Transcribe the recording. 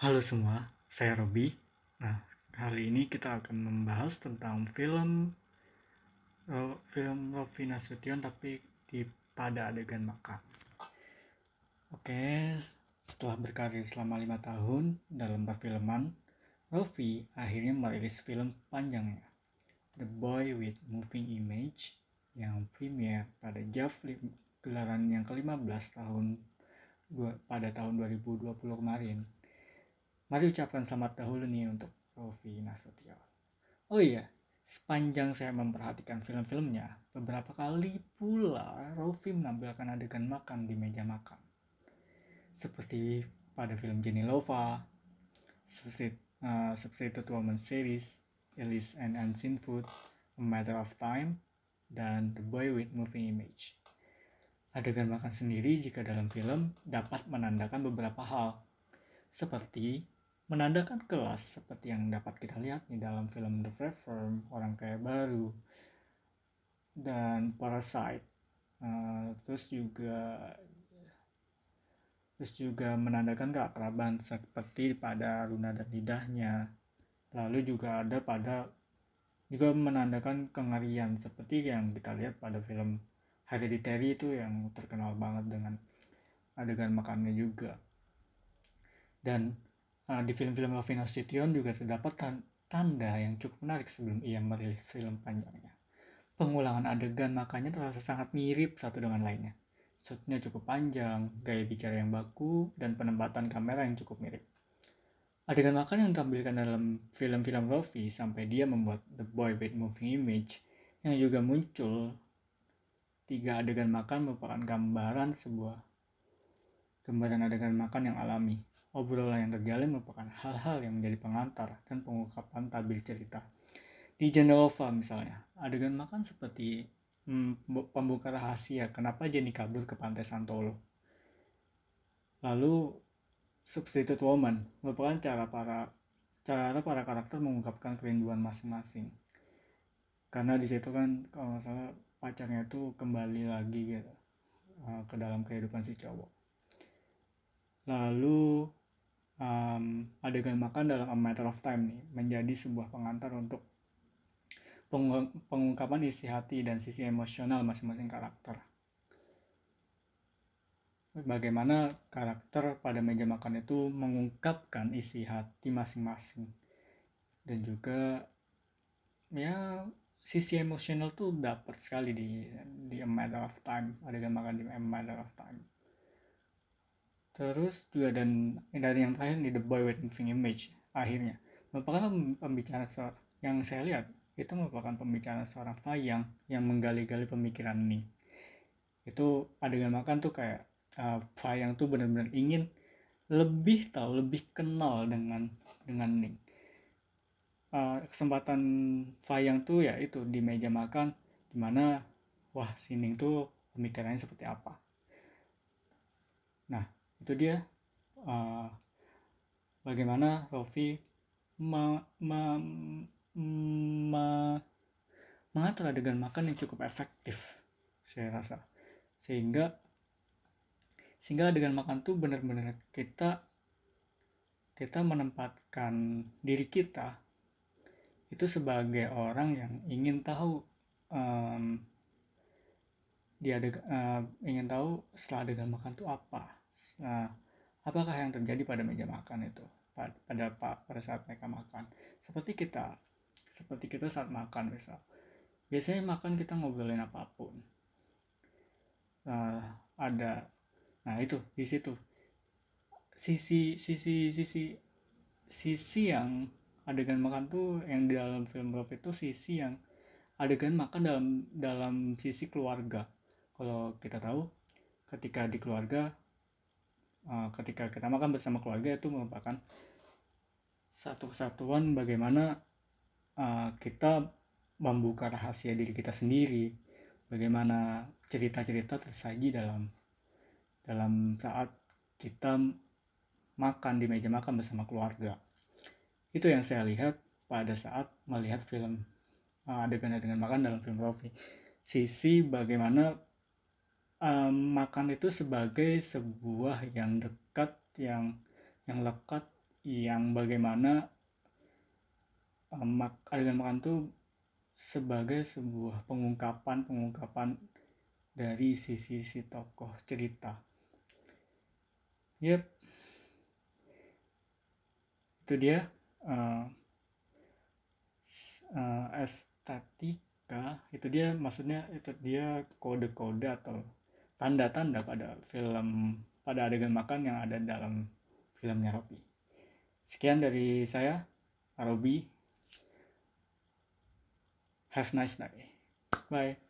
Halo semua, saya Robi. Nah, kali ini kita akan membahas tentang film Ro- film Rovi Nasution tapi di pada adegan makan. Oke, setelah berkarir selama lima tahun dalam perfilman, Rovi akhirnya merilis film panjangnya, The Boy with Moving Image, yang premier pada lim- gelaran yang ke-15 tahun pada tahun 2020 kemarin. Mari ucapkan selamat dahulu nih untuk Rovi Nasution. Oh iya, sepanjang saya memperhatikan film-filmnya, beberapa kali pula Rovi menampilkan adegan makan di meja makan. Seperti pada film Jenny Lova, Substitute, uh, Woman Series, Elise and Unseen Food, A Matter of Time, dan The Boy with Moving Image. Adegan makan sendiri jika dalam film dapat menandakan beberapa hal, seperti menandakan kelas seperti yang dapat kita lihat di dalam film The Firm, Orang Kaya Baru, dan Parasite. Uh, terus juga terus juga menandakan keakraban seperti pada Luna dan lidahnya. Lalu juga ada pada juga menandakan kengerian seperti yang kita lihat pada film Hereditary itu yang terkenal banget dengan adegan makannya juga. Dan di film-film Lovina Nasution juga terdapat tanda yang cukup menarik sebelum ia merilis film panjangnya. Pengulangan adegan makannya terasa sangat mirip satu dengan lainnya. Shotnya cukup panjang, gaya bicara yang baku, dan penempatan kamera yang cukup mirip. Adegan makan yang ditampilkan dalam film-film Rovi sampai dia membuat The Boy with Moving Image yang juga muncul tiga adegan makan merupakan gambaran sebuah gambaran adegan makan yang alami. Obrolan yang terjalin merupakan hal-hal yang menjadi pengantar dan pengungkapan tabir cerita. Di Genova misalnya, adegan makan seperti hmm, pembuka rahasia kenapa Jenny kabur ke pantai Santolo. Lalu Substitute Woman merupakan cara para cara para karakter mengungkapkan kerinduan masing-masing. Karena di situ kan kalau nggak salah pacarnya itu kembali lagi gitu ke dalam kehidupan si cowok. Lalu um, adegan makan dalam A Matter of Time nih menjadi sebuah pengantar untuk pengung pengungkapan isi hati dan sisi emosional masing-masing karakter. Bagaimana karakter pada meja makan itu mengungkapkan isi hati masing-masing dan juga ya sisi emosional tuh dapat sekali di di A Matter of Time adegan makan di A Matter of Time terus juga dan dari yang terakhir di The Boy with Moving Image akhirnya. Merupakan pembicaraan yang saya lihat itu merupakan pembicaraan seorang Fayang yang menggali-gali pemikiran Ning itu adegan makan tuh kayak uh, Fayang tuh benar-benar ingin lebih tahu lebih kenal dengan dengan Ning uh, kesempatan Fayang tuh ya itu di meja makan di mana wah si Ning tuh pemikirannya seperti apa. Nah itu dia. Uh, bagaimana Rofi ma, ma, ma, mengatur adegan makan yang cukup efektif saya rasa. Sehingga sehingga adegan makan tuh benar-benar kita kita menempatkan diri kita itu sebagai orang yang ingin tahu um, dia uh, ingin tahu setelah adegan makan tuh apa Nah, apakah yang terjadi pada meja makan itu? Pada pada saat mereka makan. Seperti kita, seperti kita saat makan misal. Biasanya makan kita ngobrolin apa pun. Nah, ada nah itu di situ sisi sisi sisi sisi yang adegan makan tuh yang di dalam film Rob itu sisi yang adegan makan dalam dalam sisi keluarga kalau kita tahu ketika di keluarga uh, ketika kita makan bersama keluarga itu merupakan satu kesatuan bagaimana uh, kita membuka rahasia diri kita sendiri. Bagaimana cerita-cerita tersaji dalam dalam saat kita makan di meja makan bersama keluarga. Itu yang saya lihat pada saat melihat film uh, adegan-adegan makan dalam film Rofi sisi bagaimana um, makan itu sebagai sebuah yang dekat yang yang lekat yang bagaimana um, adegan makan tuh sebagai sebuah pengungkapan pengungkapan dari sisi si tokoh cerita. Yep, itu dia uh, uh, estetika itu dia maksudnya itu dia kode-kode atau tanda-tanda pada film pada adegan makan yang ada dalam filmnya Robby. Sekian dari saya, Robby. Have nice day. Bye.